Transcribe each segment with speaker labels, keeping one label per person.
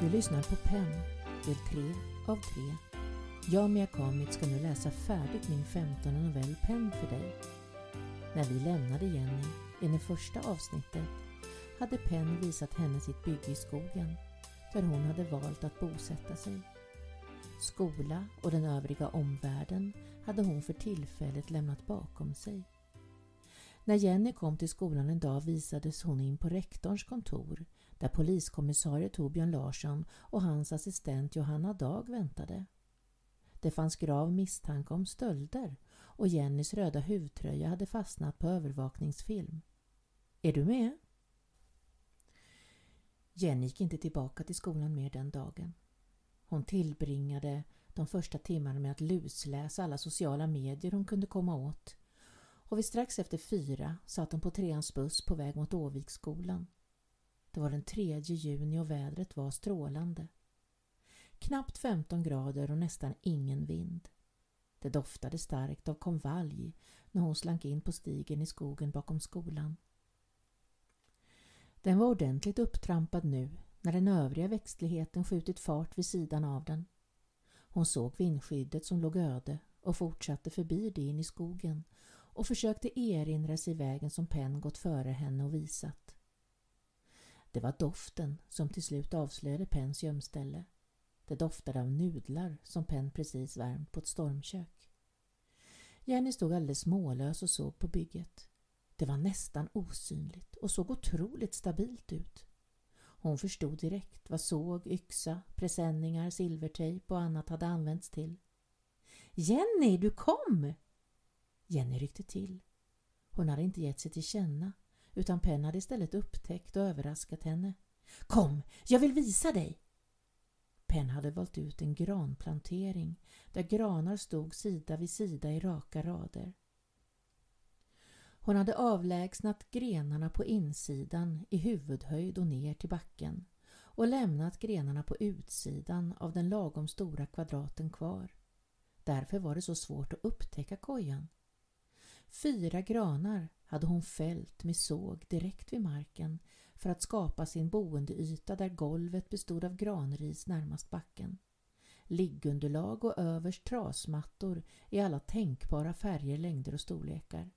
Speaker 1: Du lyssnar på PEN, del 3 av 3. Jag, Mia Kamit, ska nu läsa färdigt min femtonde novell PEN för dig. När vi lämnade Jenny i det första avsnittet hade Pen visat henne sitt bygge i skogen där hon hade valt att bosätta sig. Skola och den övriga omvärlden hade hon för tillfället lämnat bakom sig. När Jenny kom till skolan en dag visades hon in på rektorns kontor där poliskommissarie Torbjörn Larsson och hans assistent Johanna Dag väntade. Det fanns grav misstanke om stölder och Jennys röda huvtröja hade fastnat på övervakningsfilm. Är du med? Jenny gick inte tillbaka till skolan mer den dagen. Hon tillbringade de första timmarna med att lusläsa alla sociala medier hon kunde komma åt och vid strax efter fyra satt hon på treans buss på väg mot Åviksskolan. Det var den 3 juni och vädret var strålande. Knappt 15 grader och nästan ingen vind. Det doftade starkt av konvalj när hon slank in på stigen i skogen bakom skolan. Den var ordentligt upptrampad nu när den övriga växtligheten skjutit fart vid sidan av den. Hon såg vindskyddet som låg öde och fortsatte förbi det in i skogen och försökte erinra sig vägen som Penn gått före henne och visat. Det var doften som till slut avslöjade Penns gömställe. Det doftade av nudlar som Penn precis värmt på ett stormkök. Jenny stod alldeles mållös och såg på bygget. Det var nästan osynligt och såg otroligt stabilt ut. Hon förstod direkt vad såg, yxa, presenningar, silvertejp och annat hade använts till. Jenny, du kom! Jenny ryckte till. Hon hade inte gett sig till känna utan Penn hade istället upptäckt och överraskat henne. Kom, jag vill visa dig! Penn hade valt ut en granplantering där granar stod sida vid sida i raka rader. Hon hade avlägsnat grenarna på insidan i huvudhöjd och ner till backen och lämnat grenarna på utsidan av den lagom stora kvadraten kvar. Därför var det så svårt att upptäcka kojan. Fyra granar hade hon fällt med såg direkt vid marken för att skapa sin boendeyta där golvet bestod av granris närmast backen. Liggunderlag och överst trasmattor i alla tänkbara färger, längder och storlekar.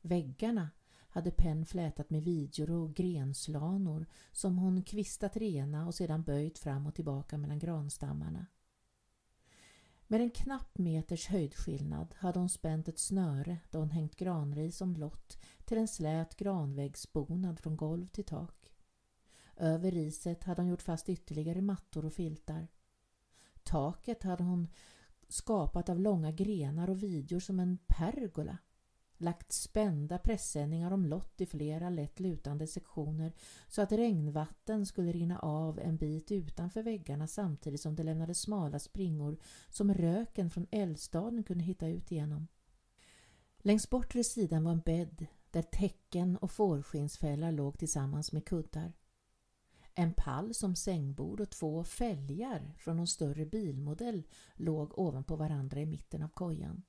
Speaker 1: Väggarna hade Penn flätat med vidjor och grenslanor som hon kvistat rena och sedan böjt fram och tillbaka mellan granstammarna. Med en knapp meters höjdskillnad hade hon spänt ett snöre då hon hängt granris som lott till en slät granväggsbonad från golv till tak. Över riset hade hon gjort fast ytterligare mattor och filtar. Taket hade hon skapat av långa grenar och vidjor som en pergola lagt spända pressändningar om lott i flera lätt lutande sektioner så att regnvatten skulle rinna av en bit utanför väggarna samtidigt som det lämnade smala springor som röken från eldstaden kunde hitta ut igenom. Längs bortre sidan var en bädd där täcken och fårskinnsfällar låg tillsammans med kuddar. En pall som sängbord och två fälgar från någon större bilmodell låg ovanpå varandra i mitten av kojan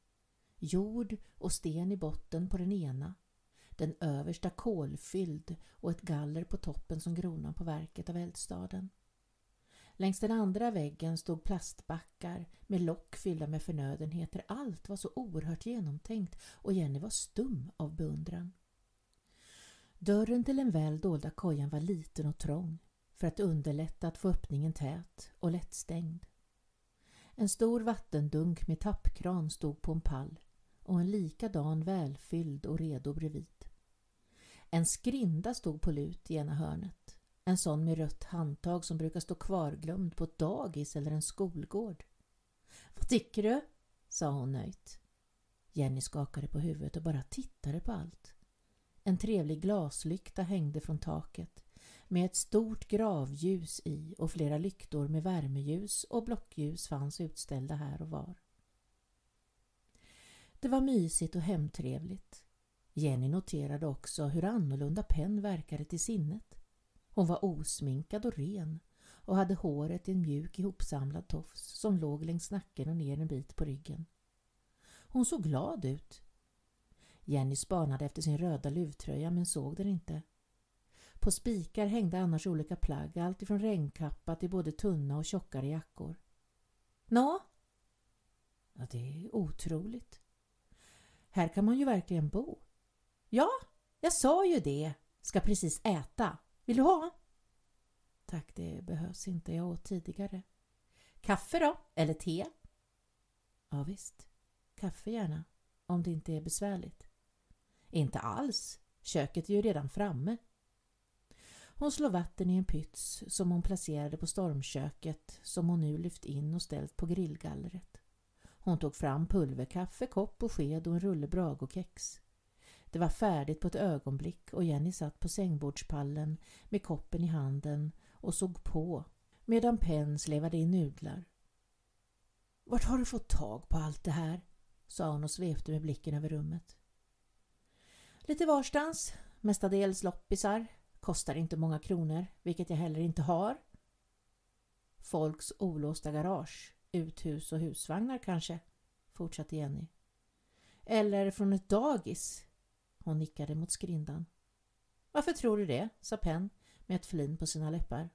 Speaker 1: jord och sten i botten på den ena, den översta kolfylld och ett galler på toppen som kronan på verket av eldstaden. Längs den andra väggen stod plastbackar med lock fyllda med förnödenheter. Allt var så oerhört genomtänkt och Jenny var stum av beundran. Dörren till den väl dolda kojan var liten och trång för att underlätta att få öppningen tät och lättstängd. En stor vattendunk med tappkran stod på en pall och en likadan välfylld och redo bredvid. En skrinda stod på lut i ena hörnet. En sån med rött handtag som brukar stå kvarglömd på ett dagis eller en skolgård. Vad tycker du? sa hon nöjt. Jenny skakade på huvudet och bara tittade på allt. En trevlig glaslykta hängde från taket med ett stort gravljus i och flera lyktor med värmeljus och blockljus fanns utställda här och var. Det var mysigt och hemtrevligt. Jenny noterade också hur annorlunda Penn verkade till sinnet. Hon var osminkad och ren och hade håret i en mjuk ihopsamlad tofs som låg längs nacken och ner en bit på ryggen. Hon såg glad ut. Jenny spanade efter sin röda luvtröja men såg den inte. På spikar hängde annars olika plagg, allt ifrån regnkappa till både tunna och tjockare jackor. Nå? Ja, det är otroligt. Här kan man ju verkligen bo. Ja, jag sa ju det. Ska precis äta. Vill du ha? Tack, det behövs inte. Jag åt tidigare. Kaffe då? Eller te? Ja, visst. Kaffe gärna. Om det inte är besvärligt. Inte alls. Köket är ju redan framme. Hon slår vatten i en pyts som hon placerade på stormköket som hon nu lyft in och ställt på grillgallret. Hon tog fram pulverkaffe, kopp och sked och en rulle Bragokex. Det var färdigt på ett ögonblick och Jenny satt på sängbordspallen med koppen i handen och såg på medan Penn slevade in nudlar. Vart har du fått tag på allt det här? sa hon och svepte med blicken över rummet. Lite varstans, mestadels loppisar, kostar inte många kronor, vilket jag heller inte har. Folks olåsta garage, uthus och husvagnar kanske, fortsatte Jenny. Eller från ett dagis. Hon nickade mot skrindan. Varför tror du det? sa Penn med ett flin på sina läppar.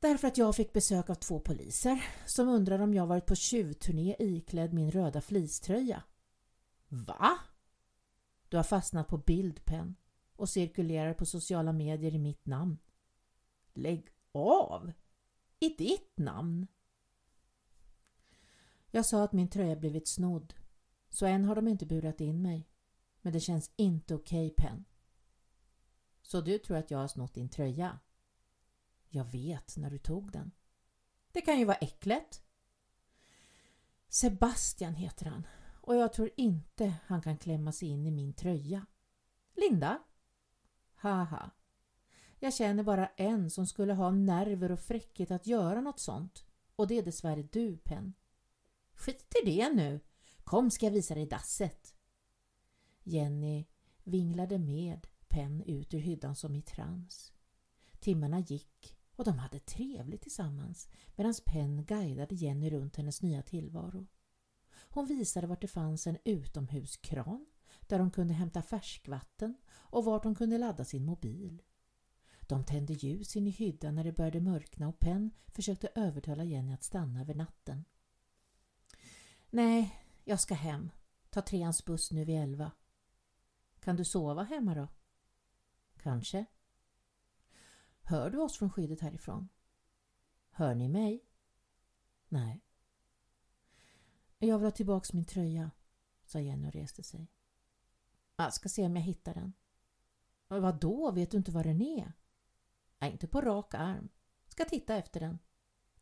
Speaker 1: Därför att jag fick besök av två poliser som undrar om jag varit på tjuvturné iklädd min röda fleecetröja. Va? Du har fastnat på bildpen och cirkulerar på sociala medier i mitt namn. Lägg av! I ditt namn? Jag sa att min tröja blivit snodd, så än har de inte burat in mig. Men det känns inte okej, okay, Penn. Så du tror att jag har snott din tröja? Jag vet när du tog den. Det kan ju vara äcklet. Sebastian heter han och jag tror inte han kan klämma sig in i min tröja. Linda? Haha. Jag känner bara en som skulle ha nerver och fräckhet att göra något sånt. Och det är dessvärre du, Penn. Skit i det nu. Kom ska jag visa dig dasset. Jenny vinglade med Penn ut ur hyddan som i trans. Timmarna gick och de hade trevligt tillsammans medan Penn guidade Jenny runt hennes nya tillvaro. Hon visade vart det fanns en utomhuskran där de kunde hämta färskvatten och vart de kunde ladda sin mobil. De tände ljus in i hyddan när det började mörkna och Penn försökte övertala Jenny att stanna över natten. Nej, jag ska hem. Ta treans buss nu vid elva. Kan du sova hemma då? Kanske. Hör du oss från skyddet härifrån? Hör ni mig? Nej. Jag vill ha tillbaks min tröja, sa Jenny och reste sig. Jag ska se om jag hittar den. Vad då? Vet du inte var den är? Nej, inte på rak arm. Ska titta efter den.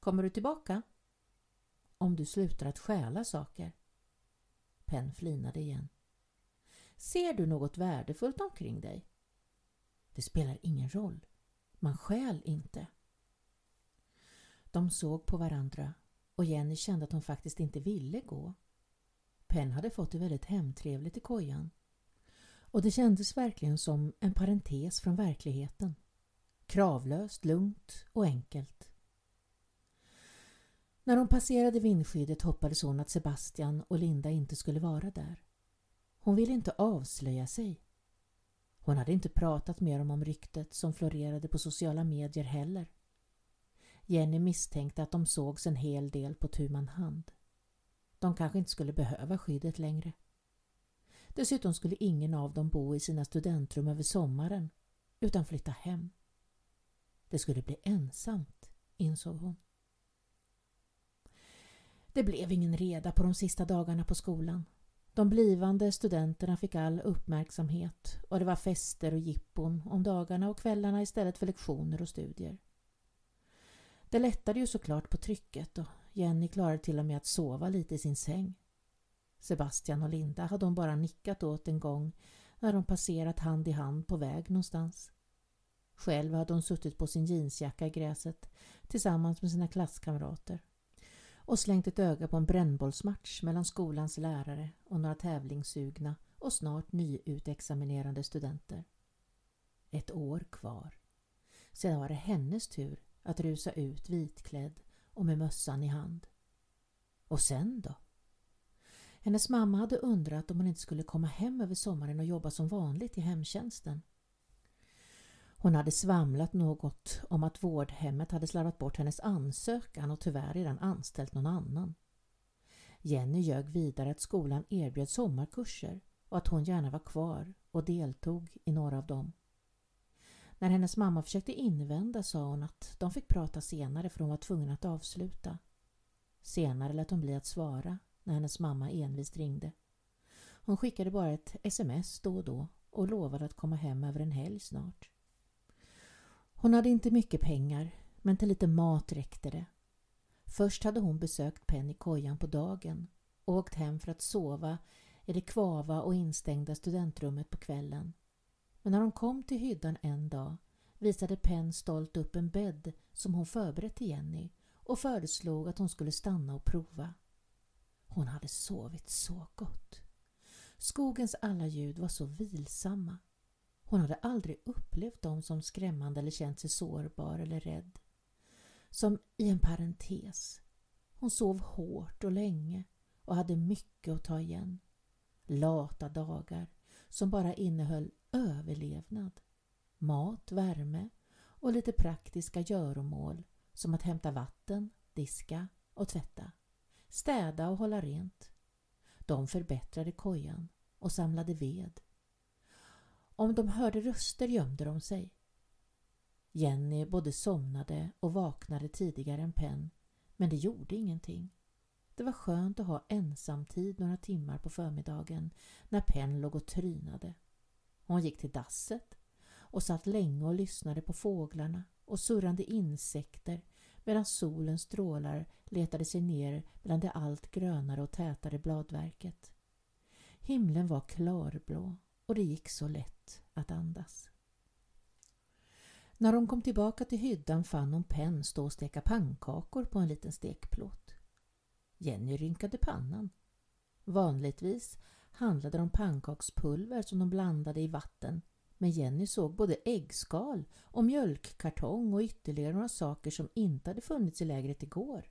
Speaker 1: Kommer du tillbaka? Om du slutar att stjäla saker. Penn flinade igen. Ser du något värdefullt omkring dig? Det spelar ingen roll. Man stjäl inte. De såg på varandra och Jenny kände att hon faktiskt inte ville gå. Penn hade fått det väldigt hemtrevligt i kojan. Och det kändes verkligen som en parentes från verkligheten. Kravlöst, lugnt och enkelt. När hon passerade vindskyddet hoppades hon att Sebastian och Linda inte skulle vara där. Hon ville inte avslöja sig. Hon hade inte pratat med dem om ryktet som florerade på sociala medier heller. Jenny misstänkte att de sågs en hel del på tu hand. De kanske inte skulle behöva skyddet längre. Dessutom skulle ingen av dem bo i sina studentrum över sommaren utan flytta hem. Det skulle bli ensamt, insåg hon. Det blev ingen reda på de sista dagarna på skolan. De blivande studenterna fick all uppmärksamhet och det var fester och jippon om dagarna och kvällarna istället för lektioner och studier. Det lättade ju såklart på trycket och Jenny klarade till och med att sova lite i sin säng. Sebastian och Linda hade hon bara nickat åt en gång när de passerat hand i hand på väg någonstans. Själv hade hon suttit på sin jeansjacka i gräset tillsammans med sina klasskamrater och slängt ett öga på en brännbollsmatch mellan skolans lärare och några tävlingssugna och snart nyutexaminerade studenter. Ett år kvar. Sedan var det hennes tur att rusa ut vitklädd och med mössan i hand. Och sen då? Hennes mamma hade undrat om hon inte skulle komma hem över sommaren och jobba som vanligt i hemtjänsten. Hon hade svamlat något om att vårdhemmet hade slarvat bort hennes ansökan och tyvärr redan anställt någon annan. Jenny ljög vidare att skolan erbjöd sommarkurser och att hon gärna var kvar och deltog i några av dem. När hennes mamma försökte invända sa hon att de fick prata senare för hon var tvungen att avsluta. Senare lät hon bli att svara när hennes mamma envist ringde. Hon skickade bara ett sms då och då och lovade att komma hem över en helg snart. Hon hade inte mycket pengar men till lite mat räckte det. Först hade hon besökt Penn i kojan på dagen och åkt hem för att sova i det kvava och instängda studentrummet på kvällen. Men när hon kom till hyddan en dag visade Penn stolt upp en bädd som hon förberett till Jenny och föreslog att hon skulle stanna och prova. Hon hade sovit så gott. Skogens alla ljud var så vilsamma. Hon hade aldrig upplevt dem som skrämmande eller känt sig sårbar eller rädd. Som i en parentes. Hon sov hårt och länge och hade mycket att ta igen. Lata dagar som bara innehöll överlevnad, mat, värme och lite praktiska göromål som att hämta vatten, diska och tvätta, städa och hålla rent. De förbättrade kojan och samlade ved. Om de hörde röster gömde de sig. Jenny både somnade och vaknade tidigare än Penn men det gjorde ingenting. Det var skönt att ha ensamtid några timmar på förmiddagen när Penn låg och trynade. Hon gick till dasset och satt länge och lyssnade på fåglarna och surrande insekter medan solens strålar letade sig ner bland det allt grönare och tätare bladverket. Himlen var klarblå och det gick så lätt att andas. När hon kom tillbaka till hyddan fann hon Penn stå och steka pannkakor på en liten stekplåt. Jenny rynkade pannan. Vanligtvis handlade det om pannkakspulver som de blandade i vatten men Jenny såg både äggskal och mjölkkartong och ytterligare några saker som inte hade funnits i lägret igår.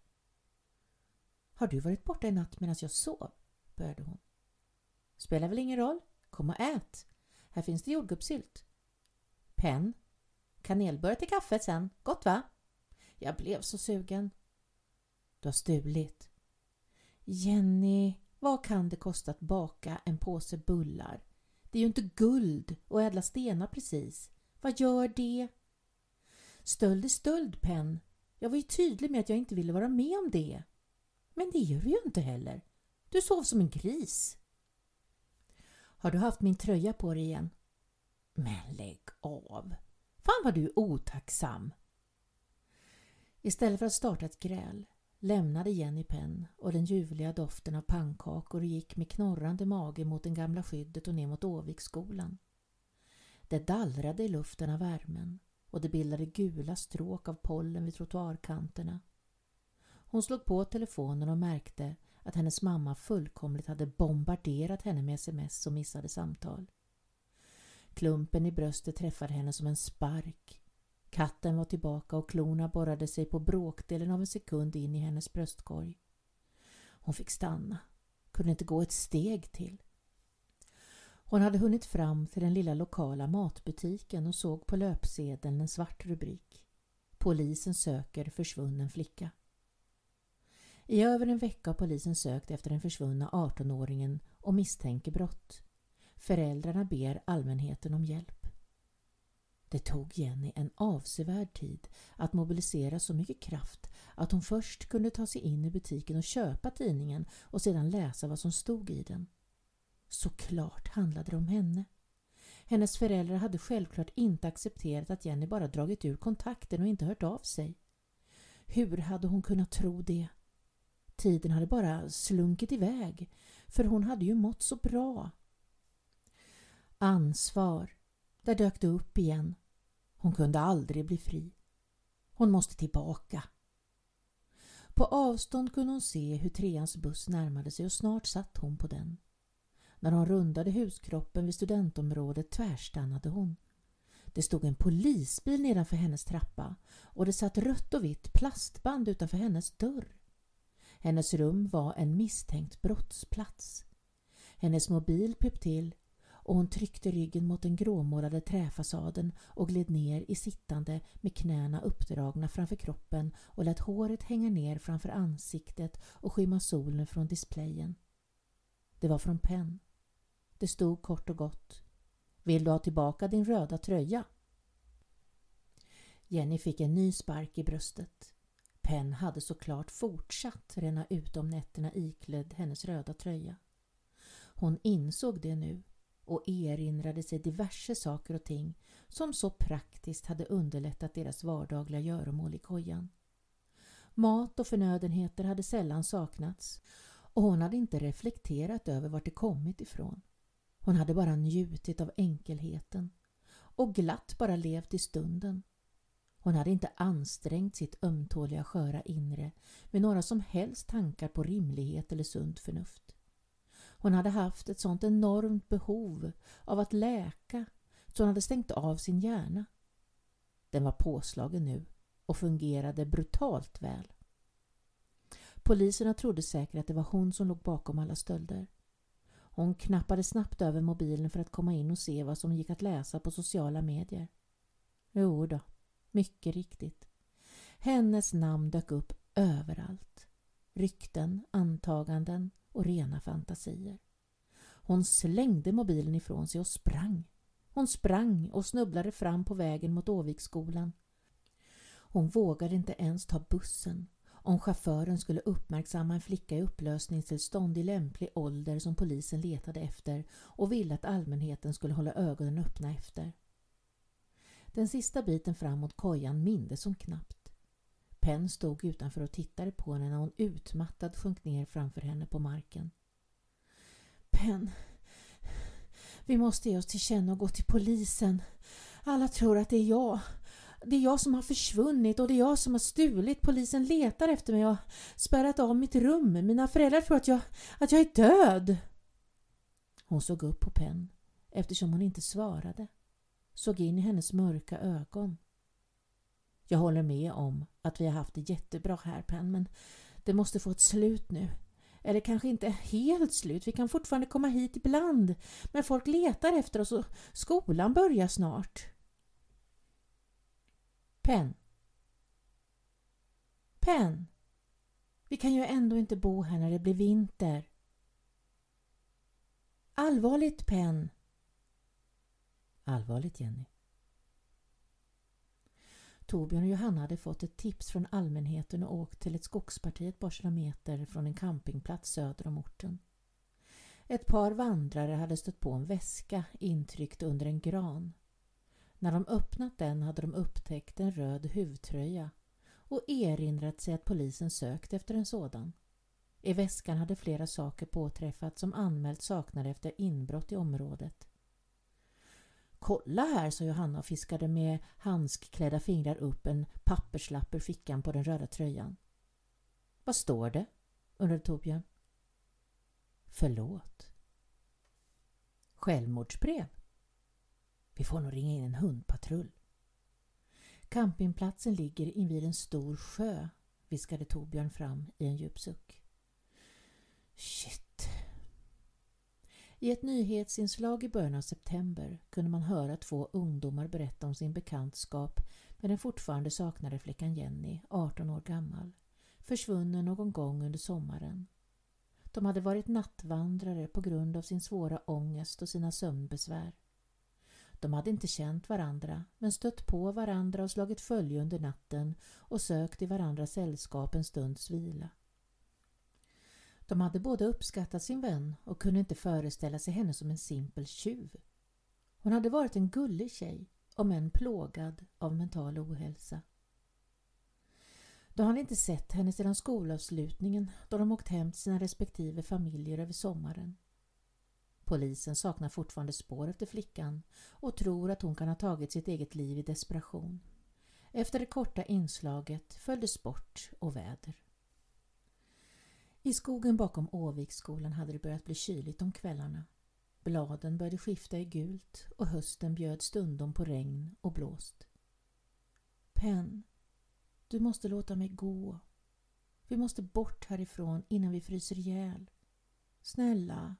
Speaker 1: Har du varit borta i natt medan jag sov? började hon. Spelar väl ingen roll. Kom och ät. Här finns det jordgubbssylt. Penn. Kanelbullar till kaffet sen. Gott va? Jag blev så sugen. Du har stulit. Jenny, vad kan det kosta att baka en påse bullar? Det är ju inte guld och ädla stenar precis. Vad gör det? Stöld är stöld, Penn. Jag var ju tydlig med att jag inte ville vara med om det. Men det gör du ju inte heller. Du sov som en gris. Har du haft min tröja på dig igen? Men lägg av! Fan vad du är otacksam! Istället för att starta ett gräl lämnade Jenny Penn och den ljuvliga doften av pannkakor och gick med knorrande mage mot det gamla skyddet och ner mot Åviksskolan. Det dallrade i luften av värmen och det bildade gula stråk av pollen vid trottoarkanterna. Hon slog på telefonen och märkte att hennes mamma fullkomligt hade bombarderat henne med sms och missade samtal. Klumpen i bröstet träffade henne som en spark Katten var tillbaka och klorna borrade sig på bråkdelen av en sekund in i hennes bröstkorg. Hon fick stanna, kunde inte gå ett steg till. Hon hade hunnit fram till den lilla lokala matbutiken och såg på löpsedeln en svart rubrik. Polisen söker försvunnen flicka. I över en vecka har polisen sökt efter den försvunna 18-åringen och misstänker brott. Föräldrarna ber allmänheten om hjälp. Det tog Jenny en avsevärd tid att mobilisera så mycket kraft att hon först kunde ta sig in i butiken och köpa tidningen och sedan läsa vad som stod i den. Såklart handlade det om henne. Hennes föräldrar hade självklart inte accepterat att Jenny bara dragit ur kontakten och inte hört av sig. Hur hade hon kunnat tro det? Tiden hade bara slunkit iväg, för hon hade ju mått så bra. Ansvar, där dök det upp igen. Hon kunde aldrig bli fri. Hon måste tillbaka. På avstånd kunde hon se hur treans buss närmade sig och snart satt hon på den. När hon rundade huskroppen vid studentområdet tvärstannade hon. Det stod en polisbil nedanför hennes trappa och det satt rött och vitt plastband utanför hennes dörr. Hennes rum var en misstänkt brottsplats. Hennes mobil pep till och hon tryckte ryggen mot den gråmålade träfasaden och gled ner i sittande med knäna uppdragna framför kroppen och lät håret hänga ner framför ansiktet och skymma solen från displayen. Det var från Penn. Det stod kort och gott. Vill du ha tillbaka din röda tröja? Jenny fick en ny spark i bröstet. Penn hade såklart fortsatt ränna ut om nätterna iklädd hennes röda tröja. Hon insåg det nu och erinrade sig diverse saker och ting som så praktiskt hade underlättat deras vardagliga göromål i kojan. Mat och förnödenheter hade sällan saknats och hon hade inte reflekterat över vart det kommit ifrån. Hon hade bara njutit av enkelheten och glatt bara levt i stunden. Hon hade inte ansträngt sitt ömtåliga sköra inre med några som helst tankar på rimlighet eller sunt förnuft. Hon hade haft ett sånt enormt behov av att läka så hon hade stängt av sin hjärna. Den var påslagen nu och fungerade brutalt väl. Poliserna trodde säkert att det var hon som låg bakom alla stölder. Hon knappade snabbt över mobilen för att komma in och se vad som gick att läsa på sociala medier. Jo då, mycket riktigt. Hennes namn dök upp överallt. Rykten, antaganden och rena fantasier. Hon slängde mobilen ifrån sig och sprang. Hon sprang och snubblade fram på vägen mot Åviksskolan. Hon vågade inte ens ta bussen om chauffören skulle uppmärksamma en flicka i upplösningstillstånd i lämplig ålder som polisen letade efter och ville att allmänheten skulle hålla ögonen öppna efter. Den sista biten fram mot kojan mindes hon knappt. Penn stod utanför och tittade på henne när hon utmattad sjönk ner framför henne på marken. Penn, vi måste ge oss till känna och gå till polisen. Alla tror att det är jag. Det är jag som har försvunnit och det är jag som har stulit. Polisen letar efter mig och har spärrat av mitt rum. Mina föräldrar tror att jag, att jag är död. Hon såg upp på Penn eftersom hon inte svarade. Såg in i hennes mörka ögon. Jag håller med om att vi har haft det jättebra här Penn men det måste få ett slut nu. Eller kanske inte helt slut, vi kan fortfarande komma hit ibland. Men folk letar efter oss och skolan börjar snart. Penn. Penn. Vi kan ju ändå inte bo här när det blir vinter. Allvarligt Penn. Allvarligt Jenny. Torbjörn och Johanna hade fått ett tips från allmänheten och åkt till ett skogsparti ett par kilometer från en campingplats söder om orten. Ett par vandrare hade stött på en väska intryckt under en gran. När de öppnat den hade de upptäckt en röd huvtröja och erinrat sig att polisen sökt efter en sådan. I väskan hade flera saker påträffats som anmält saknade efter inbrott i området. Kolla här, sa Johanna och fiskade med handskklädda fingrar upp en papperslapp ur fickan på den röda tröjan. Vad står det? undrade Torbjörn. Förlåt. Självmordsbrev? Vi får nog ringa in en hundpatrull. Campingplatsen ligger invid en stor sjö, viskade Torbjörn fram i en djup suck. Shit. I ett nyhetsinslag i början av september kunde man höra två ungdomar berätta om sin bekantskap med den fortfarande saknade flickan Jenny, 18 år gammal, försvunnen någon gång under sommaren. De hade varit nattvandrare på grund av sin svåra ångest och sina sömnbesvär. De hade inte känt varandra men stött på varandra och slagit följe under natten och sökt i varandras sällskap en stunds vila. De hade båda uppskattat sin vän och kunde inte föreställa sig henne som en simpel tjuv. Hon hade varit en gullig tjej, om än plågad av mental ohälsa. De hade inte sett henne sedan skolavslutningen då de åkt hem till sina respektive familjer över sommaren. Polisen saknar fortfarande spår efter flickan och tror att hon kan ha tagit sitt eget liv i desperation. Efter det korta inslaget följde sport och väder. I skogen bakom Åviksskolan hade det börjat bli kyligt om kvällarna. Bladen började skifta i gult och hösten bjöd stundom på regn och blåst. Penn, du måste låta mig gå. Vi måste bort härifrån innan vi fryser ihjäl. Snälla,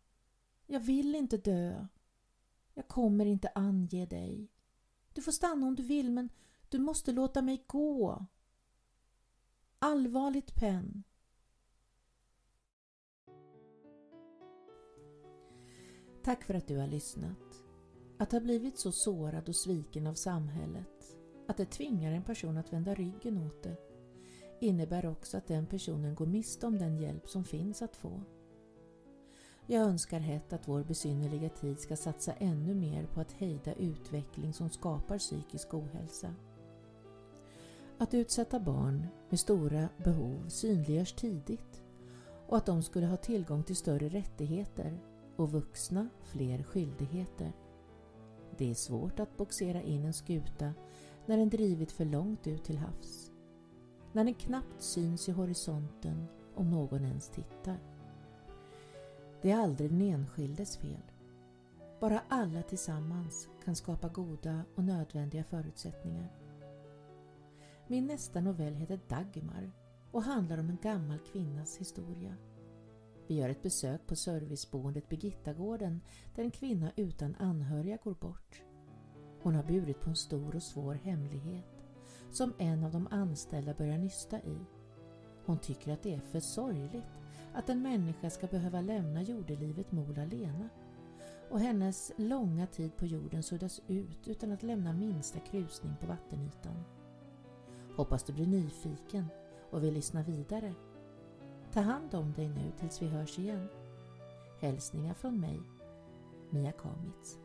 Speaker 1: jag vill inte dö. Jag kommer inte ange dig. Du får stanna om du vill men du måste låta mig gå. Allvarligt Penn. Tack för att du har lyssnat. Att ha blivit så sårad och sviken av samhället att det tvingar en person att vända ryggen åt det innebär också att den personen går miste om den hjälp som finns att få. Jag önskar hett att vår besynnerliga tid ska satsa ännu mer på att hejda utveckling som skapar psykisk ohälsa. Att utsätta barn med stora behov synliggörs tidigt och att de skulle ha tillgång till större rättigheter och vuxna fler skyldigheter. Det är svårt att boxera in en skuta när den drivit för långt ut till havs. När den knappt syns i horisonten om någon ens tittar. Det är aldrig den enskildes fel. Bara alla tillsammans kan skapa goda och nödvändiga förutsättningar. Min nästa novell heter Dagmar och handlar om en gammal kvinnas historia. Vi gör ett besök på serviceboendet Birgittagården där en kvinna utan anhöriga går bort. Hon har burit på en stor och svår hemlighet som en av de anställda börjar nysta i. Hon tycker att det är för sorgligt att en människa ska behöva lämna jordelivet mol alena och hennes långa tid på jorden suddas ut utan att lämna minsta krusning på vattenytan. Hoppas du blir nyfiken och vill lyssna vidare. Ta hand om dig nu tills vi hörs igen. Hälsningar från mig, Mia Kamitz.